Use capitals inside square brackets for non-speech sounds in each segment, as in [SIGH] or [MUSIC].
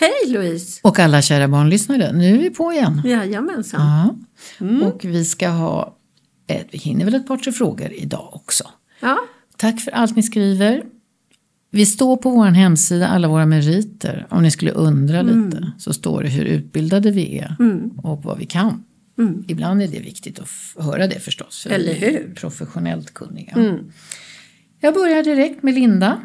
Hej Louise! Och alla kära barnlyssnare, nu är vi på igen. Jajamensan. Ja. Mm. Och vi ska ha, vi hinner väl ett par tre frågor idag också. Ja. Tack för allt ni skriver. Vi står på vår hemsida, alla våra meriter. Om ni skulle undra mm. lite så står det hur utbildade vi är mm. och vad vi kan. Mm. Ibland är det viktigt att höra det förstås. För Eller hur? Professionellt kunniga. Mm. Jag börjar direkt med Linda.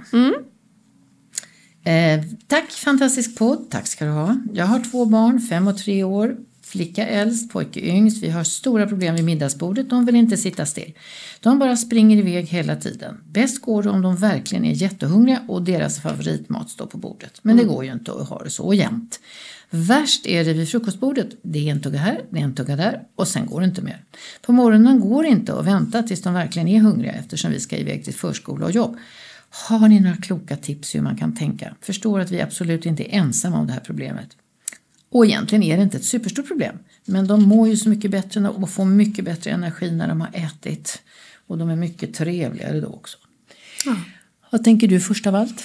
Eh, tack fantastisk podd, tack ska du ha. Jag har två barn, fem och tre år. Flicka äldst, pojke yngst. Vi har stora problem vid middagsbordet. De vill inte sitta still. De bara springer iväg hela tiden. Bäst går det om de verkligen är jättehungriga och deras favoritmat står på bordet. Men Mm. det går ju inte att ha det så jämt. Värst är det vid frukostbordet. Det är en tugga här, det är en tugga där och sen går det inte mer. På morgonen går det inte att vänta tills de verkligen är hungriga eftersom vi ska iväg till förskola och jobb. Har ni några kloka tips hur man kan tänka? Förstår att vi absolut inte är ensamma om det här problemet. Och egentligen är det inte ett superstort problem. Men de mår ju så mycket bättre och får mycket bättre energi när de har ätit. Och de är mycket trevligare då också. Ja. Vad tänker du först av allt?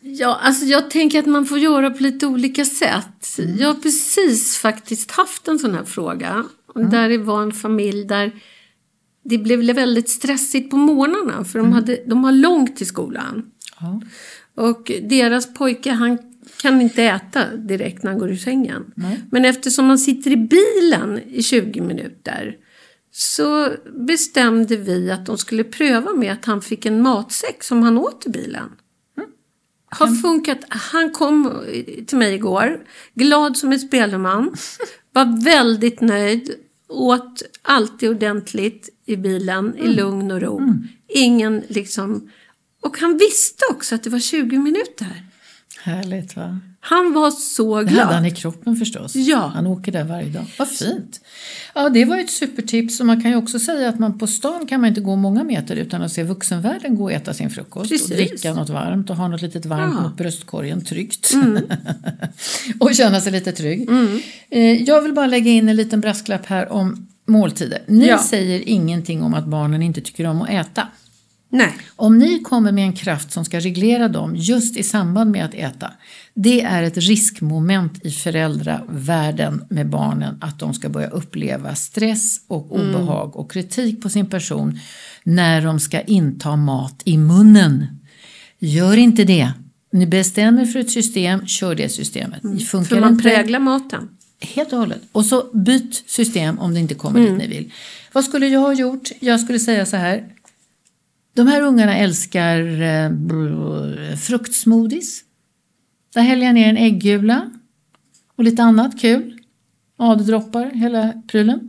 Ja, alltså jag tänker att man får göra på lite olika sätt. Jag har precis faktiskt haft en sån här fråga. Och Där det var en familj där det blev väldigt stressigt på morgnarna för de, hade, de har långt till skolan. Ja. Och deras pojke han kan inte äta direkt när han går ur sängen. Nej. Men eftersom han sitter i bilen i 20 minuter så bestämde vi att de skulle pröva med att han fick en matsäck som han åt i bilen. Har funkat. Han kom till mig igår, glad som en spelman. [LAUGHS] Var väldigt nöjd. Åt alltid ordentligt i bilen i lugn och ro. Ingen liksom... Och han visste också att det var 20 minuter. Härligt va? Han var så Det hade han glad. i kroppen förstås. Ja. Han åker där varje dag. Vad fint! Ja, det var ett supertips och man kan ju också säga att man på stan kan man inte gå många meter utan att se vuxenvärlden gå och äta sin frukost Precis. och dricka något varmt och ha något litet varmt Ja. Mm. mot bröstkorgen tryggt. [LAUGHS] och känna sig lite trygg. Eh, Jag vill bara lägga in en liten brasklapp här om måltider. Ni Ja. säger ingenting om att barnen inte tycker om att äta. Nej. Om ni kommer med en kraft som ska reglera dem just i samband med att äta, det är ett riskmoment i föräldravärlden med barnen att de ska börja uppleva stress och obehag och kritik på sin person när de ska inta mat i munnen. Gör inte det. Ni bestämmer för ett system, kör det systemet. Funkar För man präglar maten. Helt och hållet. Och så byt system om det inte kommer dit ni vill. Vad skulle jag ha gjort? Jag skulle säga så här. De här ungarna älskar eh, fruktsmoothies. Där häller jag ner en äggula och lite annat kul. Aderdroppar, hela prylen.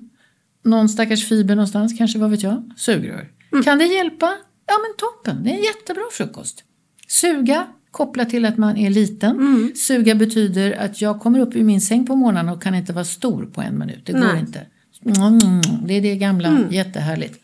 Någon stackars fiber någonstans, kanske, vad vet jag. Sugrör. Kan det hjälpa? Ja men toppen, det är en jättebra frukost. Suga, kopplat till att man är liten. Suga betyder att jag kommer upp ur min säng på morgonen och kan inte vara stor på en minut. Det går Nej. inte. Mm, Det är det gamla, jättehärligt.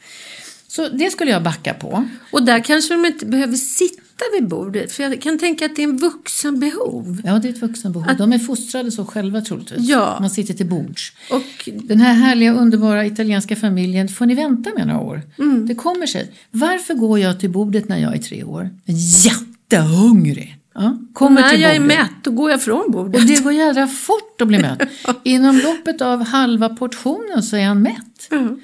Så det skulle jag backa på. Och där kanske de inte behöver sitta vid bordet? För jag kan tänka att det är en vuxenbehov. Ja, det är ett vuxenbehov. De är fostrade så själva troligtvis. Ja. Man sitter till bords. Och Den här härliga, underbara italienska familjen får ni vänta med några år. Mm. Det kommer sig. Varför går jag till bordet när jag är tre år? Jättehungrig. Ja, kommer när jag är mätt, då går jag från bordet. Och det går jädra fort att bli mätt. [LAUGHS] Inom loppet av halva portionen så är han mätt. Mm.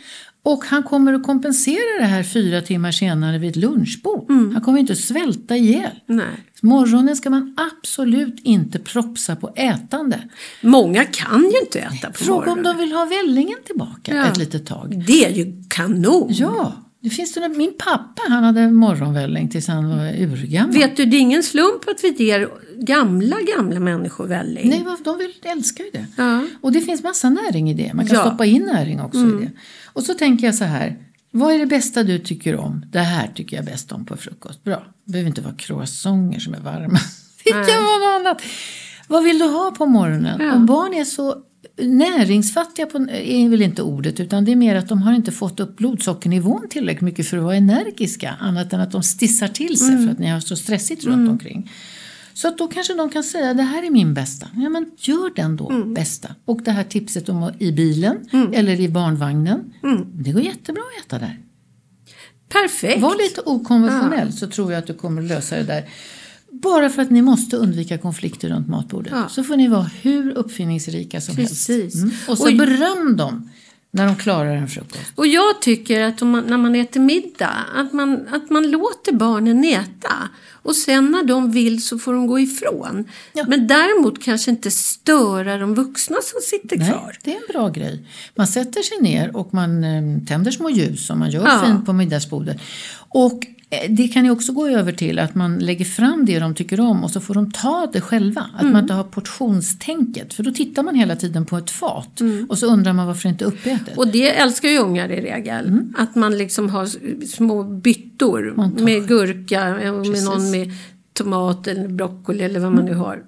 Och han kommer att kompensera det här fyra timmar senare vid ett lunchbord. Mm. Han kommer inte att svälta ihjäl. Nej. Morgonen ska man absolut inte propsa på ätande. Många kan ju inte äta på Fråga om morgonen. de vill ha vällingen tillbaka Ja. ett litet tag. Det är ju kanon. Ja, det finns det. Min pappa han hade morgonvälling tills han var urgammal. Vet du, det är ingen slump att vi ger gamla, gamla människor välling. Nej, de vill, älskar ju det. Ja. Och det finns massa näring i det. Man kan Ja. stoppa in näring också i det. Och så tänker jag så här. Vad är det bästa du tycker om? Det här tycker jag bäst om på frukost. Bra. Det behöver inte vara croissanter som är varma. [LAUGHS] Det kan vara något annat. Vad vill du ha på morgonen? Ja. Och barn är så näringsfattiga, på, är väl inte ordet, utan det är mer att de har inte fått upp blodsockernivån tillräckligt mycket för att vara energiska. Annat än att de stissar till sig för att ni har så stressigt runt omkring. Så att då kanske de kan säga det här är min bästa. Ja men gör den då bästa. Och det här tipset om i bilen eller i barnvagnen. Det går jättebra att äta där. Perfekt. Var lite okonventionell så tror jag att du kommer lösa det där. Bara för att ni måste undvika konflikter runt matbordet. Ja. Så får ni vara hur uppfinningsrika som Precis. helst. Mm. Och så Och- beröm dem när de klarar en frukost. Och jag tycker att man, när man äter middag, att man, att man låter barnen äta. Och sen när de vill så får de gå ifrån. Ja. Men däremot kanske inte störa de vuxna som sitter Nej, kvar. det är en bra grej. Man sätter sig ner och man eh, tänder små ljus och man gör Ja. fint på middagsbordet. Och det kan ju också gå över till att man lägger fram det de tycker om och så får de ta det själva. Att Mm. man inte har portionstänket. För då tittar man hela tiden på ett fat och så undrar man varför det inte är uppätet. Mm. Och det älskar ju ungar i regel. Att man liksom har små byttor med gurka och med Precis. någon med tomat eller broccoli eller vad man nu har.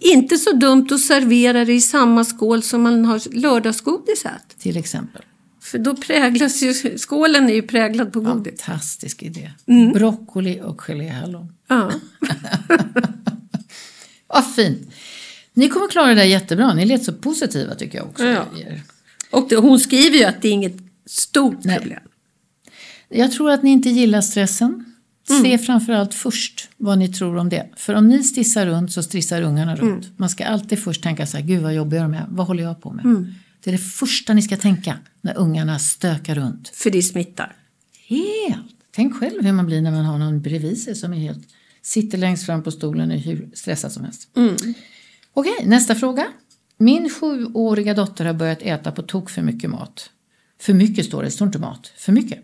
Inte så dumt att servera det i samma skål som man har lördagsgodiset. Till exempel. För då präglas ju, skålen är ju präglad på godis. Fantastisk idé. Mm. Broccoli och geléhallon. Ja. [LAUGHS] Vad fint! Ni kommer klara det där jättebra. Ni lät så positiva tycker jag också. Ja. Och det, hon skriver ju att det är inget stort Nej. problem. Jag tror att ni inte gillar stressen. Se framförallt först vad ni tror om det. För om ni stissar runt så stressar ungarna runt. Man ska alltid först tänka så här, gud vad jobbar jag med? Vad håller jag på med? Det är det första ni ska tänka när ungarna stökar runt. För det smittar. Helt! Tänk själv hur man blir när man har någon bredvid sig som är helt, sitter längst fram på stolen och är hur stressad som helst. Okej, nästa fråga. Min sjuåriga dotter har börjat äta på tok för mycket mat. För mycket står det, det står inte mat. För mycket.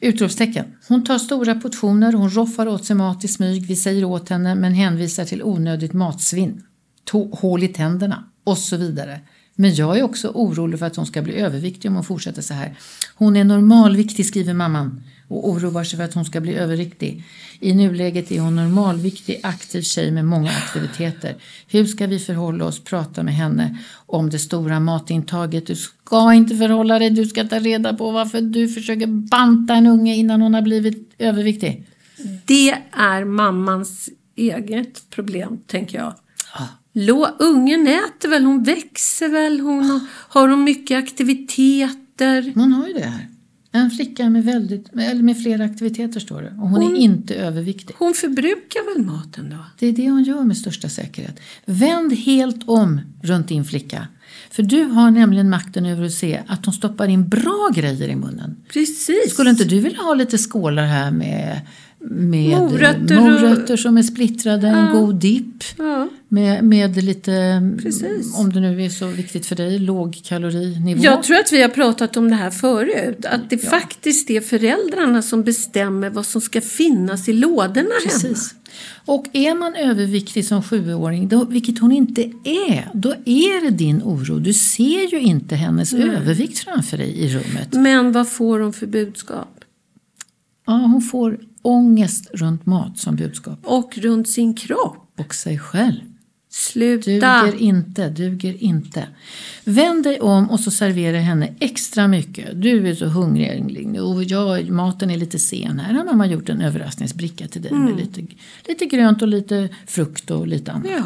Utropstecken. Hon tar stora portioner, hon roffar åt sig mat i smyg, vi säger åt henne men hänvisar till onödigt matsvinn. Hål i tänderna och så vidare. Men jag är också orolig för att hon ska bli överviktig om hon fortsätter så här. Hon är normalviktig skriver mamman och oroar sig för att hon ska bli överviktig. I nuläget är hon normalviktig, aktiv tjej med många aktiviteter. Hur ska vi förhålla oss, prata med henne om det stora matintaget? Du ska inte förhålla dig, du ska ta reda på varför du försöker banta en unge innan hon har blivit överviktig. Det är mammans eget problem, tänker jag. Ungen äter väl, hon växer väl, hon har, har hon mycket aktiviteter. Hon har ju det här. En flicka med, väldigt, eller med flera aktiviteter står det. Och hon, Hon- är inte överviktig. Hon förbrukar väl maten då? Det är det hon gör med största säkerhet. Vänd helt om runt din flicka. För du har nämligen makten över att se att hon stoppar in bra grejer i munnen. Precis. Skulle inte du vilja ha lite skålar här med, med Morötter morötter som är splittrade, en god dipp. Ja. Med, med lite, Precis. om det nu är så viktigt för dig, lågkalorinivå. Jag tror att vi har pratat om det här förut. Att det faktiskt är föräldrarna som bestämmer vad som ska finnas i lådorna hemma. Precis. Och är man överviktig som sjuåring, då, vilket hon inte är, då är det din oro. Du ser ju inte hennes övervikt framför dig i rummet. Men vad får hon för budskap? Ja, hon får ångest runt mat som budskap. Och runt sin kropp. Och sig själv. Sluta! Duger inte, duger inte. Vänd dig om och så servera henne extra mycket. Du är så hungrig Erling och jag, maten är lite sen här. Här har man gjort en överraskningsbricka till dig med lite, lite grönt och lite frukt och lite annat. Ja.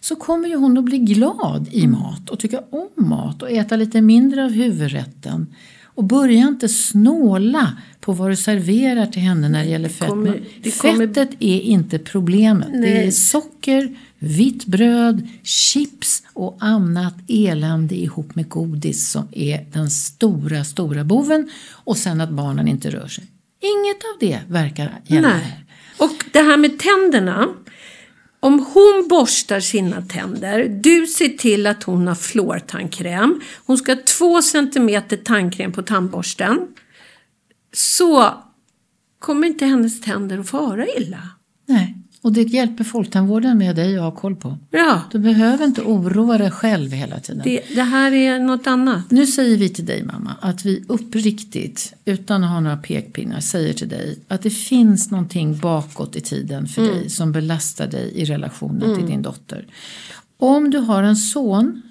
Så kommer ju hon att bli glad i mat och tycka om mat och äta lite mindre av huvudrätten. Och börja inte snåla på vad du serverar till henne när det gäller fett. kommer- det kommer- Fettet är inte problemet. Det Nej. är socker, vitt bröd, chips och annat elände ihop med godis som är den stora, stora boven. Och sen att barnen inte rör sig. Inget av det verkar gälla. Nej. Och det här med tänderna. Om hon borstar sina tänder, du ser till att hon har fluortandkräm. Hon ska ha två centimeter tandkräm på tandborsten. Så kommer inte hennes tänder att fara illa. Och det hjälper Folktandvården med dig att ha koll på. Ja, Du behöver inte oroa dig själv hela tiden. det, det här är något annat. Nu säger vi till dig mamma att vi uppriktigt, utan att ha några pekpinnar, säger till dig att det finns någonting bakåt i tiden för dig som belastar dig i relationen till din dotter. Om du har en son,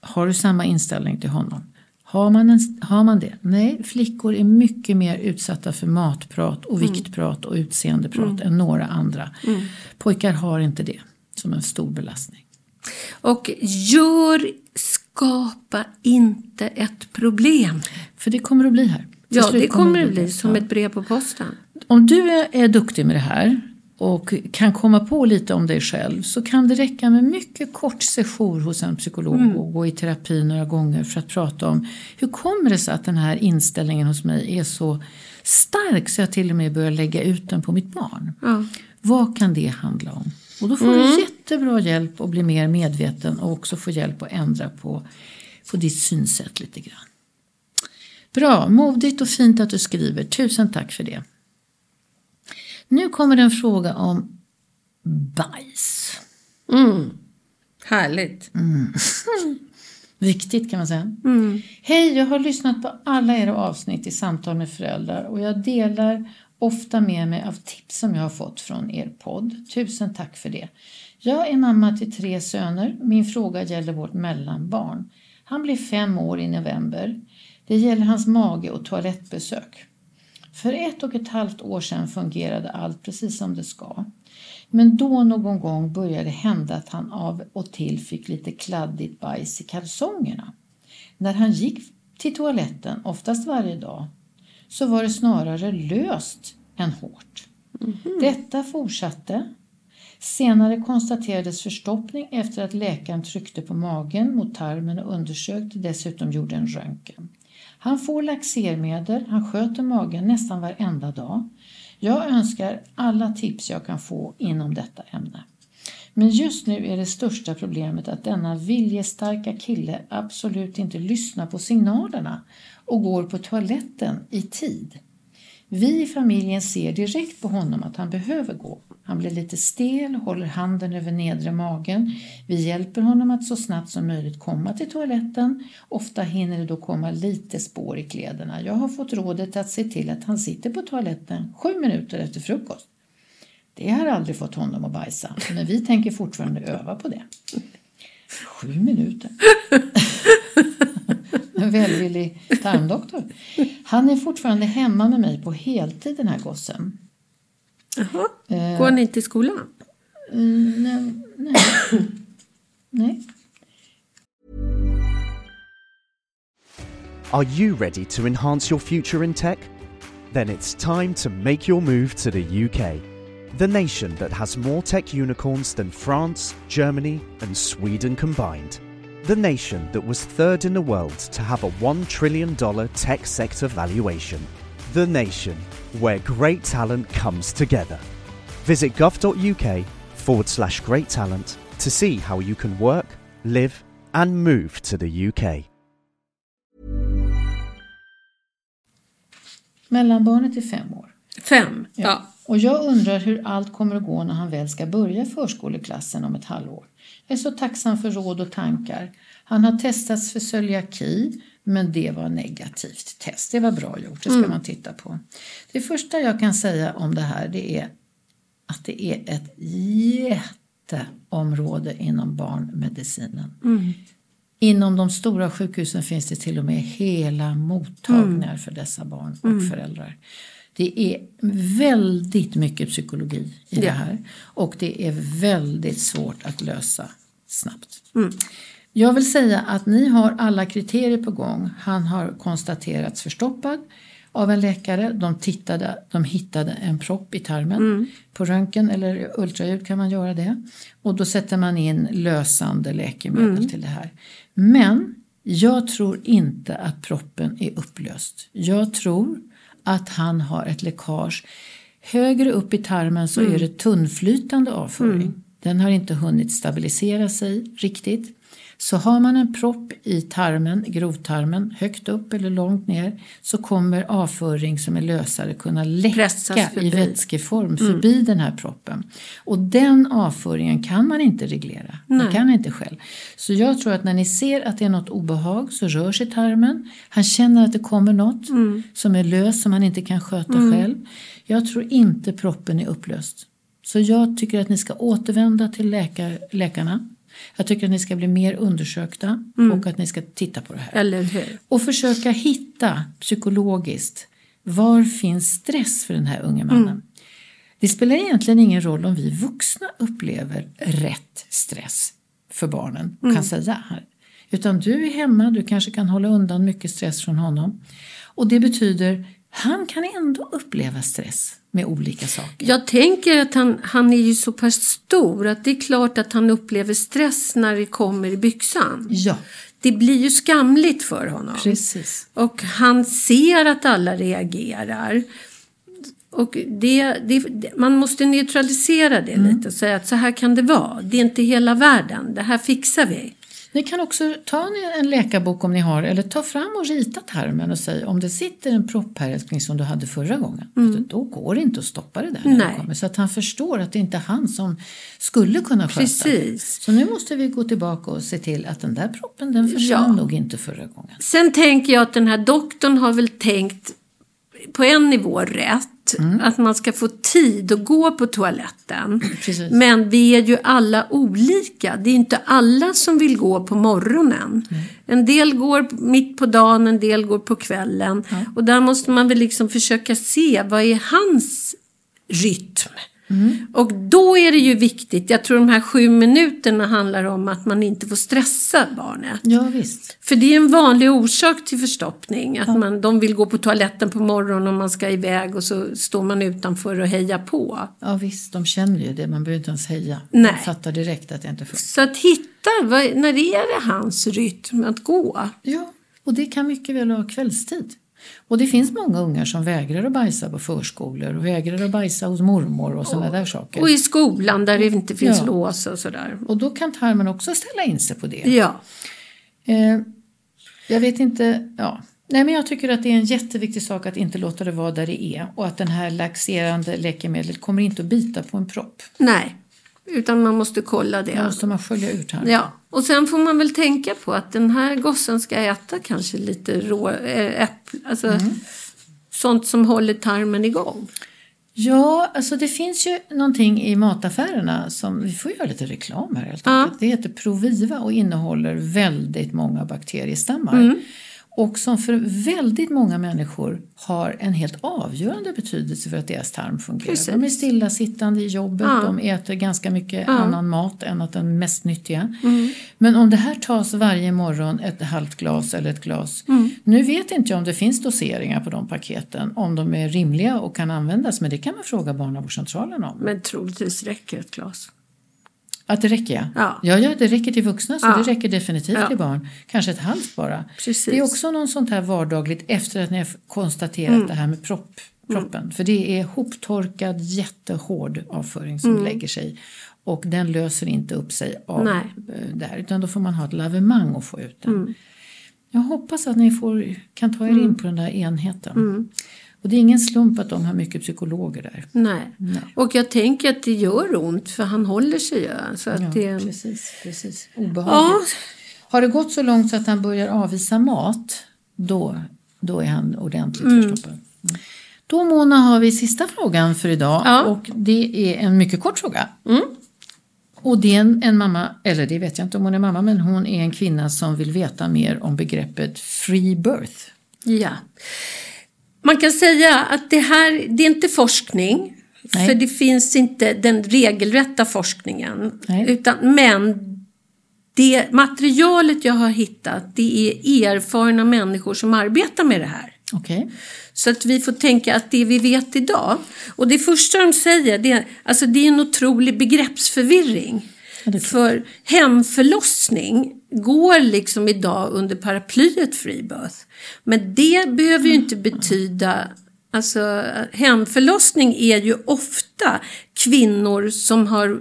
har du samma inställning till honom? Har man, en, har man det? Nej, flickor är mycket mer utsatta för matprat och viktprat och utseendeprat än några andra. Pojkar har inte det som en stor belastning. Och gör, skapa inte ett problem. För det kommer att bli här. Till Ja, det kommer det det bli som Ja. ett brev på posten. Om du är, är duktig med det här och kan komma på lite om dig själv så kan det räcka med mycket kort sejour hos en psykolog och gå i terapi några gånger för att prata om hur kommer det sig att den här inställningen hos mig är så stark så jag till och med börjar lägga ut den på mitt barn. Ja. Vad kan det handla om? Och då får du jättebra hjälp att bli mer medveten och också få hjälp att ändra på, på ditt synsätt lite grann. Bra, modigt och fint att du skriver. Tusen tack för det. Nu kommer en fråga om bajs. Mm. Härligt. [LAUGHS] Viktigt kan man säga. Hej, jag har lyssnat på alla era avsnitt i Samtal med föräldrar och jag delar ofta med mig av tips som jag har fått från er podd. Tusen tack för det. Jag är mamma till tre söner. Min fråga gäller vårt mellanbarn. Han blir fem år i november. Det gäller hans mage och toalettbesök. För ett och ett halvt år sedan fungerade allt precis som det ska. Men då någon gång började det hända att han av och till fick lite kladdigt bajs i kalsongerna. När han gick till toaletten, oftast varje dag, så var det snarare löst än hårt. Detta fortsatte. Senare konstaterades förstoppning efter att läkaren tryckte på magen mot tarmen och undersökte, dessutom gjorde en röntgen. Han får laxermedel, han sköter magen nästan varenda dag. Jag önskar alla tips jag kan få inom detta ämne. Men just nu är det största problemet att denna viljestarka kille absolut inte lyssnar på signalerna och går på toaletten i tid. Vi i familjen ser direkt på honom att han behöver gå. Han blir lite stel, håller handen över nedre magen. Vi hjälper honom att så snabbt som möjligt komma till toaletten. Ofta hinner det då komma lite spår i kläderna. Jag har fått rådet att se till att han sitter på toaletten sju minuter efter frukost. Det har aldrig fått honom att bajsa, men vi tänker fortfarande öva på det. Sju minuter. En välvillig tarmdoktor. Han är fortfarande hemma med mig på heltid den här gossen. Jaha. Eh. Går han inte i skolan? Mm, nej. nej. nej. Are you ready to enhance your future in tech? Then it's time to make your move to the UK, the nation that has more tech unicorns than France, Germany, and Sweden combined. The nation that was third in the world to have a $1 trillion tech sector valuation. The nation where great talent comes together. Visit gov.uk forward slash great talent to see how you can work, live, and move to the UK. Mellanbarnet är fem år. Fem. Ja. Och jag undrar hur allt kommer att gå när han väl ska börja förskoleklassen om ett halvår. Är så tacksam för råd och tankar. Han har testats för celiaki, men det var negativt test. Det var bra gjort, det ska man titta på. Det första jag kan säga om det här det är att det är ett jätteområde inom barnmedicinen. Inom de stora sjukhusen finns det till och med hela mottagningar för dessa barn och föräldrar. Det är väldigt mycket psykologi i det Ja. här och det är väldigt svårt att lösa snabbt. Jag vill säga att ni har alla kriterier på gång. Han har konstaterats förstoppad av en läkare. De, tittade, de hittade en propp i tarmen. På röntgen eller ultraljud kan man göra det. Och då sätter man in lösande läkemedel till det här. Men jag tror inte att proppen är upplöst. Jag tror att han har ett läckage. Högre upp i tarmen så är det tunnflytande avföring. Den har inte hunnit stabilisera sig riktigt. Så har man en propp i tarmen, grovtarmen, högt upp eller långt ner så kommer avföring som är lösare kunna läcka i vätskeform förbi den här proppen. Och den avföringen kan man inte reglera. Man Nej. kan inte själv. Så jag tror att när ni ser att det är något obehag så rör sig tarmen. Han känner att det kommer något som är löst som han inte kan sköta själv. Jag tror inte proppen är upplöst. Så jag tycker att ni ska återvända till läkar, läkarna. Jag tycker att ni ska bli mer undersökta och att ni ska titta på det här. Eller hur? Och försöka hitta psykologiskt var finns stress för den här unge mannen. Det spelar egentligen ingen roll om vi vuxna upplever rätt stress för barnen och kan säga här. Utan du är hemma, du kanske kan hålla undan mycket stress från honom. Och det betyder han kan ändå uppleva stress med olika saker. Jag tänker att han, han är ju så pass stor att det är klart att han upplever stress när det kommer i byxan. Ja, Det blir ju skamligt för honom. precis. Och han ser att alla reagerar. Och det, det, man måste neutralisera det lite och säga att så här kan det vara. Det är inte hela världen. Det här fixar vi. Ni kan också ta en- läkarbok om ni har eller ta fram och rita tarmen och säga om det sitter en propp här älskling som du hade förra gången. du, Då går det inte att stoppa det där när Nej. det kommer. Så att han förstår att det inte är han som skulle kunna sköta det. Precis. Så nu måste vi gå tillbaka och se till att den där proppen den försvann Ja. nog inte förra gången. Sen tänker jag att den här doktorn har väl tänkt på en nivå rätt. Att man ska få tid att gå på toaletten. Precis. Men vi är ju alla olika. Det är inte alla som vill gå på morgonen. En del går mitt på dagen, en del går på kvällen. Och där måste man väl liksom försöka se vad är hans rytm. Och då är det ju viktigt, jag tror de här sju minuterna handlar om att man inte får stressa barnet. Ja visst. För det är en vanlig orsak till förstoppning. Att man, de vill gå på toaletten på morgonen och man ska iväg och så står man utanför och hejar på. Ja visst, de känner ju det. Man behöver inte ens heja. Nej. De fattar direkt att det inte funkar. Så att hitta, vad, när är det hans rytm att gå? Ja, och det kan mycket väl vara kvällstid. Och det finns många ungar som vägrar att bajsa på förskolor och vägrar att bajsa hos mormor och sådana där saker. Och i skolan där det inte finns Ja. lås och sådär. Och då kan tarmen också ställa in sig på det. Ja, Eh, jag vet inte, ja. Nej men jag tycker att det är en jätteviktig sak att inte låta det vara där det är och att den här laxerande läkemedlet kommer inte att bita på en propp. nej. Utan man måste kolla det. måste man skölja ur tarmen. Ja, och sen får man väl tänka på att den här gossen ska äta kanske lite rå äh, äpple, alltså Mm. sånt som håller tarmen igång. Ja, alltså det finns ju någonting i mataffärerna som, vi får göra lite reklam här helt Ja. enkelt. Det heter Proviva och innehåller väldigt många bakteriestammar. Mm. Och som för väldigt många människor har en helt avgörande betydelse för att deras tarm fungerar. Precis. De är stillasittande i jobbet, Ja. de äter ganska mycket Ja. annan mat än att den mest nyttiga. Mm. Men om det här tas varje morgon, ett halvt glas eller ett glas. Mm. Nu vet inte jag om det finns doseringar på de paketen, om de är rimliga och kan användas. Men det kan man fråga barnavårdscentralen om. Men troligtvis räcker ett glas. Att det räcker ja. Ja. Ja, ja det räcker till vuxna så Ja. det räcker definitivt Ja. till barn. Kanske ett halvt bara. Precis. Det är också något sånt här vardagligt efter att ni har konstaterat Mm. det här med propp, proppen. För det är hoptorkad jättehård avföring som lägger sig. Och den löser inte upp sig av Mm. Nej. eh, där utan då får man ha ett lavemang och få ut den. Mm. Jag hoppas att ni får, kan ta er in på den där enheten. Och det är ingen slump att de har mycket psykologer där. Nej. Nej. Och jag tänker att det gör ont för han håller sig ju. Så att Ja, det... precis, precis. Ja, Obehagligt. Har det gått så långt så att han börjar avvisa mat, då, då är han ordentligt Mm. förstoppad. Mm. Då Mona har vi sista frågan för idag Ja. och det är en mycket kort fråga. Och det är en, en mamma, eller det vet jag inte om hon är mamma, men hon är en kvinna som vill veta mer om begreppet free birth. Ja. Man kan säga att det här, det är inte forskning. Nej. För det finns inte den regelrätta forskningen. Nej. Utan, men det materialet jag har hittat, det är erfarna människor som arbetar med det här. Okej. Så att vi får tänka att det vi vet idag. Och det första de säger, det är, alltså det är en otrolig begreppsförvirring. Ja. För hemförlossning går liksom idag under paraplyet free birth. Men det behöver ju inte betyda Alltså hemförlossning är ju ofta kvinnor som har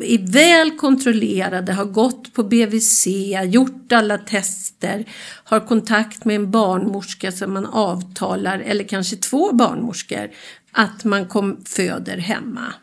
är väl kontrollerade, har gått på BVC, gjort alla tester, har kontakt med en barnmorska som man avtalar, eller kanske två barnmorskor, att man kom, föder hemma.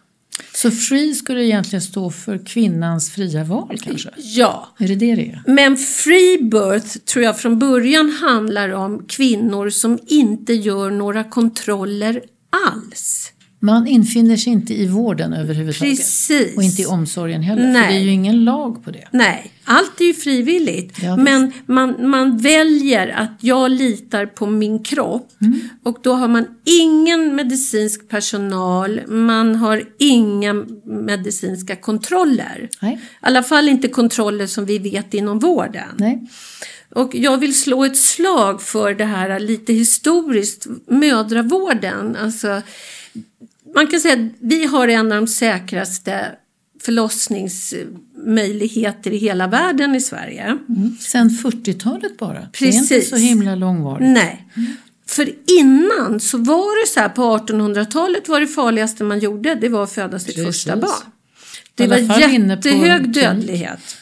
Så free skulle egentligen stå för kvinnans fria val kanske? Ja, Är det det det är? Men free birth tror jag från början handlar om kvinnor som inte gör några kontroller alls. Man infinner sig inte i vården överhuvudtaget. Precis. Och inte i omsorgen heller, för Nej. det är ju ingen lag på det. Nej, allt är ju frivilligt. Ja, men man, man väljer att jag litar på min kropp. Mm. Och då har man ingen medicinsk personal, man har inga medicinska kontroller. Nej. I alla fall inte kontroller som vi vet inom vården. Nej. Och jag vill slå ett slag för det här lite historiskt, mödravården. Alltså, man kan säga att vi har en av de säkraste förlossningsmöjligheter i hela världen i Sverige. Mm. Sen 40-talet bara. Det är inte Precis. så himla långvarigt. Nej. För innan så var det så här på 1800-talet var det farligaste man gjorde, det var att föda sitt Precis. första barn. Det var jättehög klinik. dödlighet.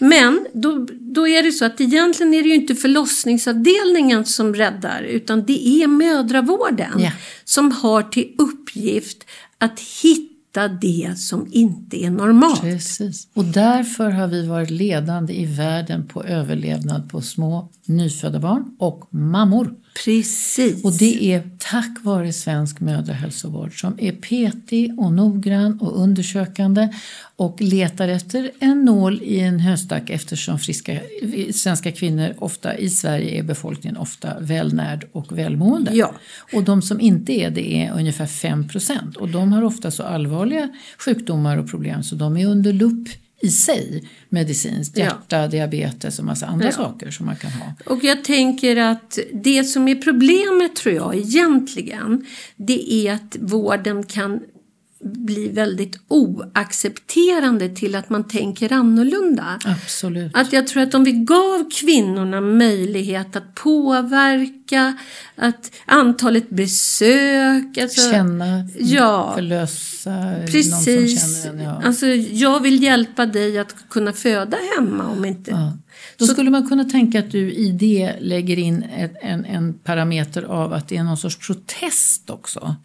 Men då, då är det så att egentligen är det ju inte förlossningsavdelningen som räddar utan det är mödravården Ja. som har till uppgift att hitta det som inte är normalt. Precis. Och därför har vi varit ledande i världen på överlevnad på små nyfödda barn och mammor. Precis. Och det är tack vare svensk mödrahälsovård som är petig och noggrann och undersökande och letar efter en nål i en höstack eftersom friska svenska kvinnor ofta i Sverige är befolkningen ofta välnärd och välmående. Ja. Och de som inte är det är ungefär 5 och de har ofta så allvarliga sjukdomar och problem så de är under lupp i sig medicinskt, Ja. hjärta, diabetes och massa andra Ja. saker som man kan ha. Och jag tänker att det som är problemet tror jag egentligen, det är att vården kan bli väldigt oaccepterande till att man tänker annorlunda. Absolut. Att jag tror att om vi gav kvinnorna möjlighet att påverka, att antalet besök, alltså, Känna, Ja. förlösa någon som precis. känner en. Ja. Alltså, jag vill hjälpa dig att kunna föda hemma om inte... Ja. Då Så- skulle man kunna tänka att du i det lägger in ett, en, en parameter av att det är någon sorts protest också.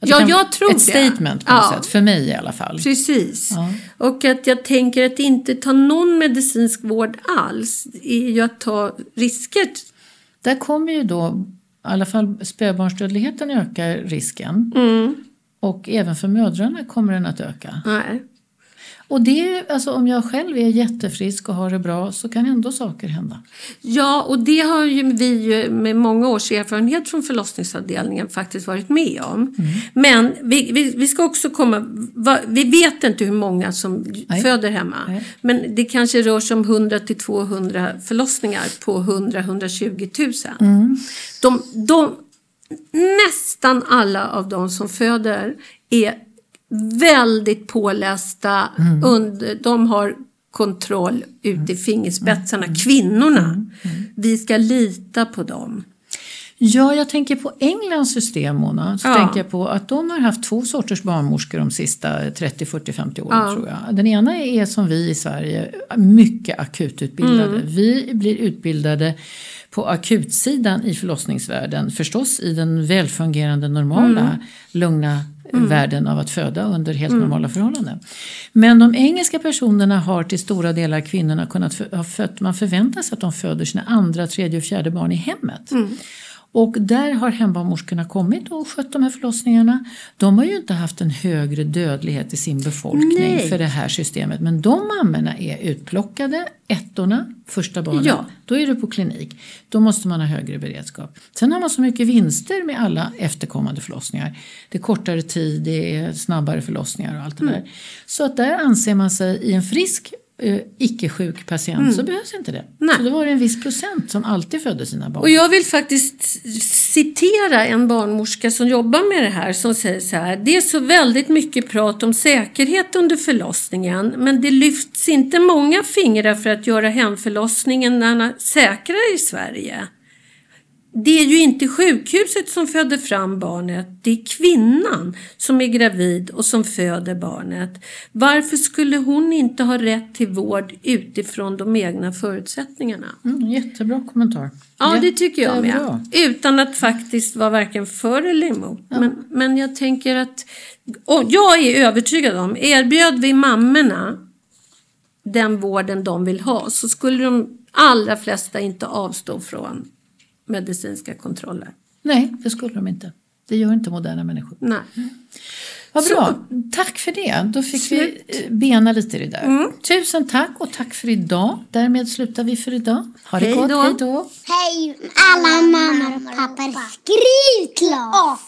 Att Ja, jag tror Ett det. statement på något Ja. sätt, för mig i alla fall. Precis. Ja. Och att jag tänker att inte ta någon medicinsk vård alls är ju att ta risker. Där kommer ju då, i alla fall spädbarnsdödligheten ökar risken. Mm. Och även för mödrarna kommer den att öka. Nej. Och det, alltså, om jag själv är jättefrisk och har det bra så kan ändå saker hända. Ja, och det har ju vi ju med många års erfarenhet från förlossningsavdelningen faktiskt varit med om. Mm. Men vi, vi, vi ska också komma... Va, vi vet inte hur många som Nej. föder hemma. Nej. Men det kanske rör sig om 100 till 200 förlossningar på 100-120 000. Mm. De, de, nästan alla av de som föder är väldigt pålästa. Mm. Under, de har kontroll ut i fingerspetsarna. Mm. Kvinnorna. Vi ska lita på dem. Ja, jag tänker på Englands system, Mona. Så Ja. tänker jag på att de har haft två sorters barnmorskor de sista 30, 40, 50 åren Ja. tror jag. Den ena är som vi i Sverige, mycket akututbildade. Mm. Vi blir utbildade på akutsidan i förlossningsvärlden. Förstås i den välfungerande, normala, Mm. lugna världen av att föda under helt normala förhållanden. Men de engelska personerna har till stora delar kvinnorna kunnat ha fött, man förväntar sig att de föder sina andra, tredje och fjärde barn i hemmet. Och där har hembarnmorskorna kommit och skött de här förlossningarna. De har ju inte haft en högre dödlighet i sin befolkning Nej. för det här systemet. Men de mammorna är utplockade, ettorna, första barnet. Ja. Då är du på klinik. Då måste man ha högre beredskap. Sen har man så mycket vinster med alla efterkommande förlossningar. Det är kortare tid, det är snabbare förlossningar och allt det Mm. där. Så att där anser man sig i en frisk eh, icke-sjuk patient så behövs inte det. Mm. Nej. Så då var det en viss procent som alltid födde sina barn. Och jag vill faktiskt citera en barnmorska som jobbar med det här som säger så här. Det är så väldigt mycket prat om säkerhet under förlossningen men det lyfts inte många fingrar för att göra hemförlossningen säkrare i Sverige. Det är ju inte sjukhuset som föder fram barnet, det är kvinnan som är gravid och som föder barnet. Varför skulle hon inte ha rätt till vård utifrån de egna förutsättningarna? Mm, jättebra kommentar. Ja, det tycker jag Jättebra. med. Utan att faktiskt vara varken för eller emot. Men, men jag tänker att... Och jag är övertygad om, erbjöd vi mammorna den vården de vill ha så skulle de allra flesta inte avstå från medicinska kontroller. Nej, det skulle de inte. Det gör inte moderna människor. Nej. Vad Så. bra. Tack för det. Då fick Slut. vi eh, bena lite i det där. Mm. Tusen tack och tack för idag. Därmed slutar vi för idag. Ha det Hej gott. då. Hej då. Hej alla mammor och pappor, skriv klart!